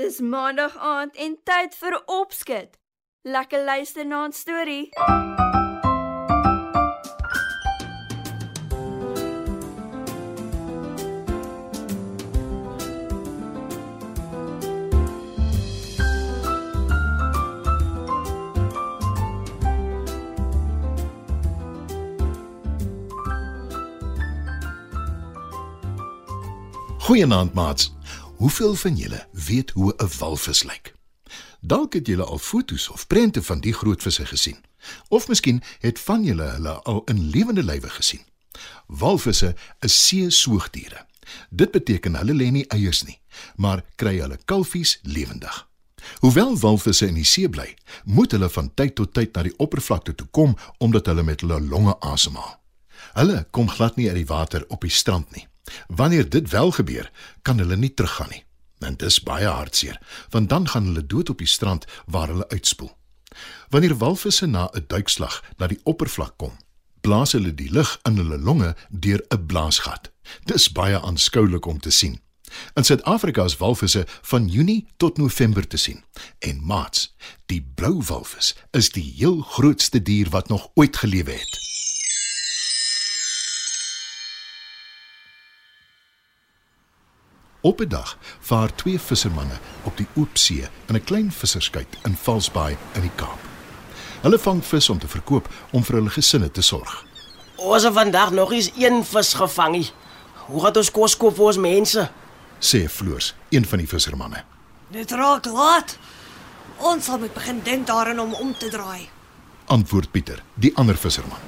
Dis maandag aand en tyd vir opskud. Lekker luister na 'n storie. Goeienaand maats. Hoeveel van julle weet hoe 'n walvis lyk? Dalk het julle al foto's of prente van die groot visse gesien. Of miskien het van julle hulle al in lewende lywe gesien. Walvisse is see-soogdiere. Dit beteken hulle lê nie eiers nie, maar kry hulle kalfies lewendig. Hoewel walvisse in die see bly, moet hulle van tyd tot tyd na die oppervlakte toe kom omdat hulle met hulle longe asemhaal. Hulle kom glad nie uit die water op die strand nie. Wanneer dit wel gebeur, kan hulle nie teruggaan nie. En dis baie hartseer, want dan gaan hulle dood op die strand waar hulle uitspoel. Wanneer walvisse na 'n duikslag na die oppervlak kom, blaas hulle die lug in hulle longe deur 'n blaasgat. Dis baie aanskoulik om te sien. In Suid-Afrika is walvisse van Junie tot November te sien. En maats, die blou walvis is die heel grootste dier wat nog ooit gelewe het. Op 'n dag vaar twee vissermanne op die oop see in 'n klein visserskuit in Valsbaai in die Kaap. Hulle vang vis om te verkoop om vir hulle gesinne te sorg. Ons het vandag nog eens een vis gevang. nie. Hoe gaan ons kos koop vir ons mense? Sê Floors, een van die vissermanne. Dit raak laat. Ons sal moet begin dink daaraan om om te draai. Antwoord Pieter, die ander visserman.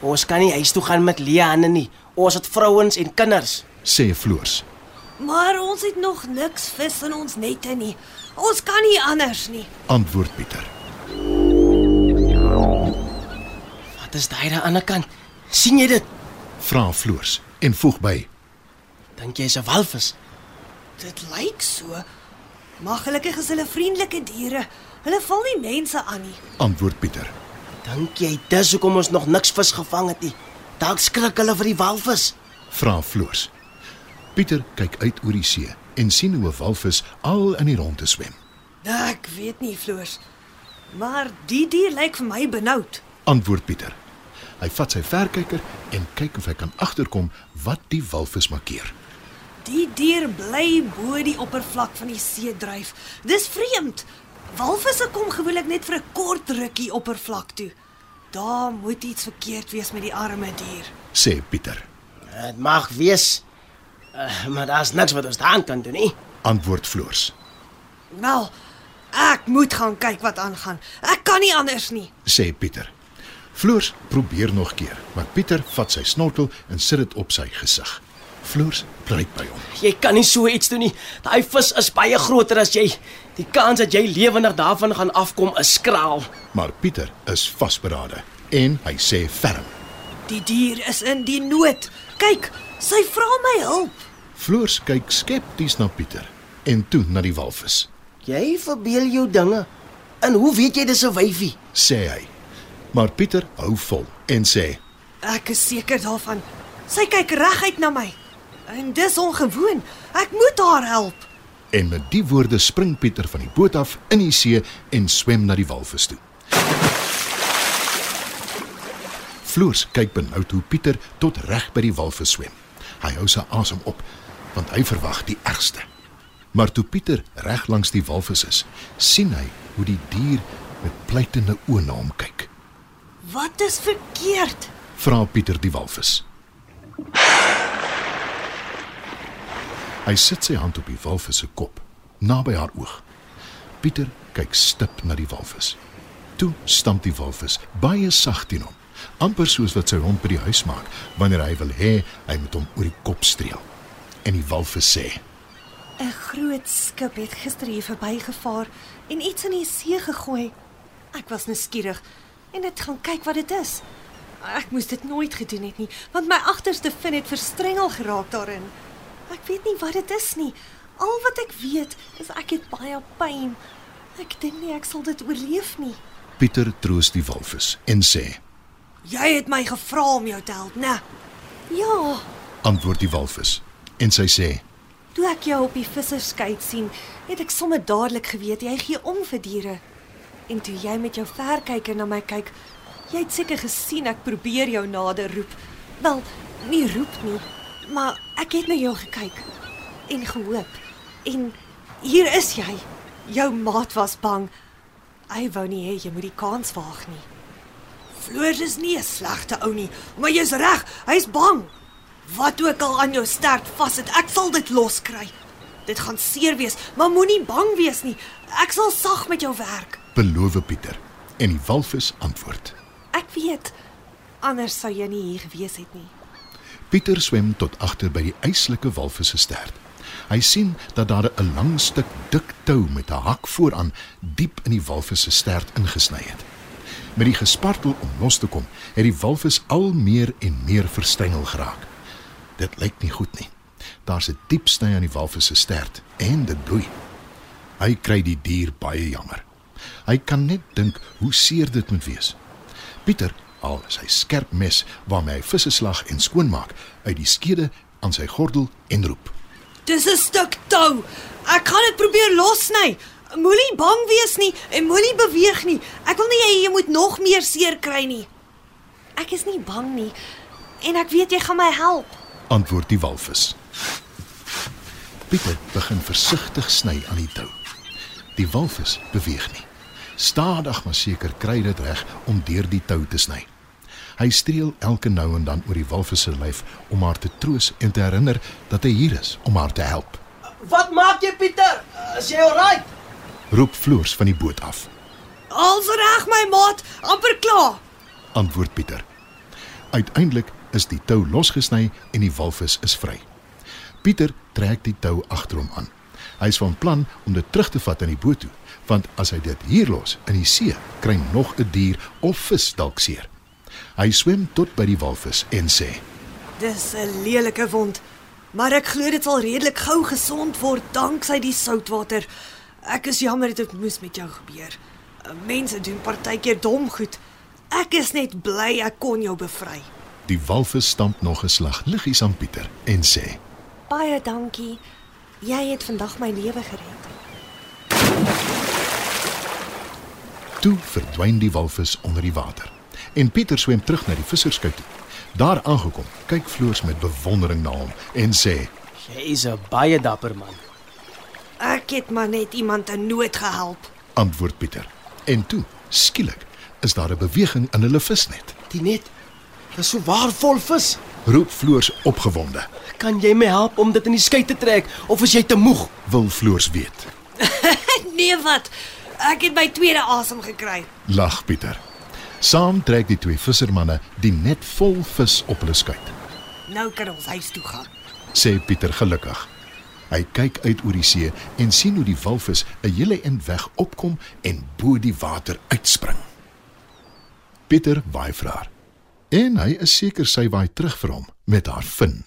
Ons kan nie huis toe gaan met Liane nie. Ons het vrouens en kinders. Sê Floors. Maar ons het nog niks vis in ons nette nie. Ons kan nie anders nie. Antwoord Pieter. Wat is daai aan die ander kant? sien jy dit? Vra Floors en voeg by. Dink jy is 'n walvis? Dit lyk so. Maar gelukkig is hulle vriendelike diere. Hulle val nie mense aan nie. Antwoord Pieter. Dink jy dis hoekom ons nog niks vis gevang het nie? Dalk skrik hulle vir die walvis. Vra Floors. Pieter kyk uit oor die see en sien hoe 'n walvis al in die ronde swem. Ek weet nie, Floors. Maar die dier lyk vir my benoud. Antwoord Pieter. Hy vat sy verkyker en kyk of hy kan agterkom wat die walvis markeer. Die dier bly bo die oppervlak van die see dryf. Dis vreemd. Walvisse kom gewoonlik net vir 'n kort rukkie oppervlak toe. Daar moet iets verkeerd wees met die arme dier. Sê Pieter. Dit mag wees. Uh, maar daar's niks wat ons daan kan doen nie. Antwoord Floors. Wel, ek moet gaan kyk wat aangaan. Ek kan nie anders nie. Sê Pieter. Floors probeer nog keer, maar Pieter vat sy snorkel en sit dit op sy gesig. Floors bly by hom. Jy kan nie so iets doen nie. Daai vis is baie groter as jy. Die kans dat jy lewendig daarvan gaan afkom is skraal. Maar Pieter is vasberade en hy sê ferm. Die dier is in die nood. Kyk, sy vra my hulp. Floors kyk skepties na Pieter en toe na die walvis. Jy verbeel jou dinge. En hoe weet jy dis 'n wyfie? Sê hy. Maar Pieter hou vol en sê: Ek is seker daarvan. Sy kyk reguit na my. En dis ongewoon. Ek moet haar help. En met die woorde spring Pieter van die boot af in die see en swem na die walvis toe. Floors kyk benoud hoe Pieter tot reg by die walvis swem. Hy hou sy asem op want hy verwag die ergste. Maar toe Pieter reg langs die walvis is, sien hy hoe die dier met pleitende oë na hom kyk. Wat is verkeerd? Vra Pieter die walvis. Hy sit sy hand op die walvis se kop, naby haar oog. Pieter kyk stip na die walvis. Toe stamp die walvis baie sag teen hom, amper soos wat sy hond by die huis maak wanneer hy wil hê hy moet hom oor die kop streel. En die walvis sê: 'n Groot skip het gister hier verbygevaar en iets in die see gegooi. Ek was nuuskierig en het gaan kyk wat dit is. Ek moes dit nooit gedoen het nie, want my agterste vin het verstrengel geraak daarin. Ek weet nie wat dit is nie. Al wat ek weet is ek het baie pyn. Ek dink nie ek sal dit oorleef nie. Pieter troos die walvis en sê: Jy het my gevra om jou te help, né? Ja, "Antwoord die walvis." En sy sê: Toe ek jou op die visserskei sien, het ek sommer dadelik geweet jy gee om vir diere. En toe jy met jou verkyker na my kyk, jy het seker gesien ek probeer jou nader roep. Wel, nie roep nie, maar ek het na jou gekyk en gehoop. En hier is jy. Jou maat was bang. Hy wou nie hê jy moet die kans waag nie. Floors is nie 'n slegte ou nie, maar jy's reg, hy's bang. Wat ook al aan jou stert vassit, ek sal dit loskry. Dit gaan seer wees, maar moenie bang wees nie. Ek sal sag met jou werk. Beloof Pieter. En die walvis antwoord. Ek weet. Anders sou jy nie hier gewees het nie. Pieter swem tot agter by die eislike walvis se stert. Hy sien dat daar 'n lang stuk dik tou met 'n hak vooraan diep in die walvis se stert ingesny het. Met die gespartel om los te kom, het die walvis al meer en meer verstrengel geraak. Dit lyk nie goed nie. Daar's 'n diep sny aan die walvis se stert en dit bloei. Hy kry die dier baie jammer. Hy kan net dink hoe seer dit moet wees. Pieter haal sy skerp mes waarmee hy visse slag en skoonmaak uit die skede aan sy gordel en roep. Dis 'n stuk tou. Ek gaan dit probeer lossny. Moenie bang wees nie en moenie beweeg nie. Ek wil nie hê jy moet nog meer seer kry nie. Ek is nie bang nie en ek weet jy gaan my help. Antwoord die walvis. Pieter begin versigtig sny aan die tou. Die walvis beweeg nie. Stadig maar seker kry dit reg om deur die tou te sny. Hy streel elke nou en dan oor die walvis se lyf om haar te troos en te herinner dat hy hier is om haar te help. Wat maak jy Pieter? Is jy alright? Roep Floors van die boot af. Als reg my maat, amper klaar. Antwoord Pieter. Uiteindelik is die tou losgesny en die walvis is vry. Pieter trek die tou agter hom aan. Hy is van plan om dit terug te vat in die boot toe, want as hy dit hier los in die see, kry nog 'n dier of vis dalk seer. Hy swem tot by die walvis en sê: Dis 'n lelike wond, maar ek glo dit sal redelik gou gesond word danksy die soutwater. Ek is jammer dit moes met jou gebeur. Mense doen partykeer dom goed. Ek is net bly ek kon jou bevry. Die walvis stamp nog 'n slag liggies aan Pieter en sê: Baie dankie. Jy het vandag my lewe gered. Toe verdwyn die walvis onder die water en Pieter swem terug na die visserskei toe. Daar aangekom, kyk Floors met bewondering na hom en sê: Jy's 'n baie dapper man. Ek het maar net iemand in nood gehelp. "Antwoord Pieter." En toe, skielik, is daar 'n beweging in hulle visnet. Die net. Dis so waarvol vis. Roep Floors opgewonde. Kan jy my help om dit in die skei te trek of is jy te moeg? Wil Floors weet. Nee wat? Ek het my tweede asem gekry. Lag Pieter. Saam trek die twee vissermanne die net vol vis op hulle skuit. Nou kan ons huis toe gaan. Sê Pieter gelukkig. Hy kyk uit oor die see en sien hoe die walvis 'n hele end weg opkom en bo die water uitspring. Pieter waai vir haar. En hy is seker sy waai terug vir hom met haar vin.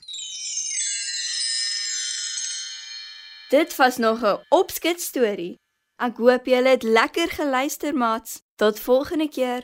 Dit was nog 'n opskets storie. Ek hoop julle het lekker geluister, maats. Tot volgende keer.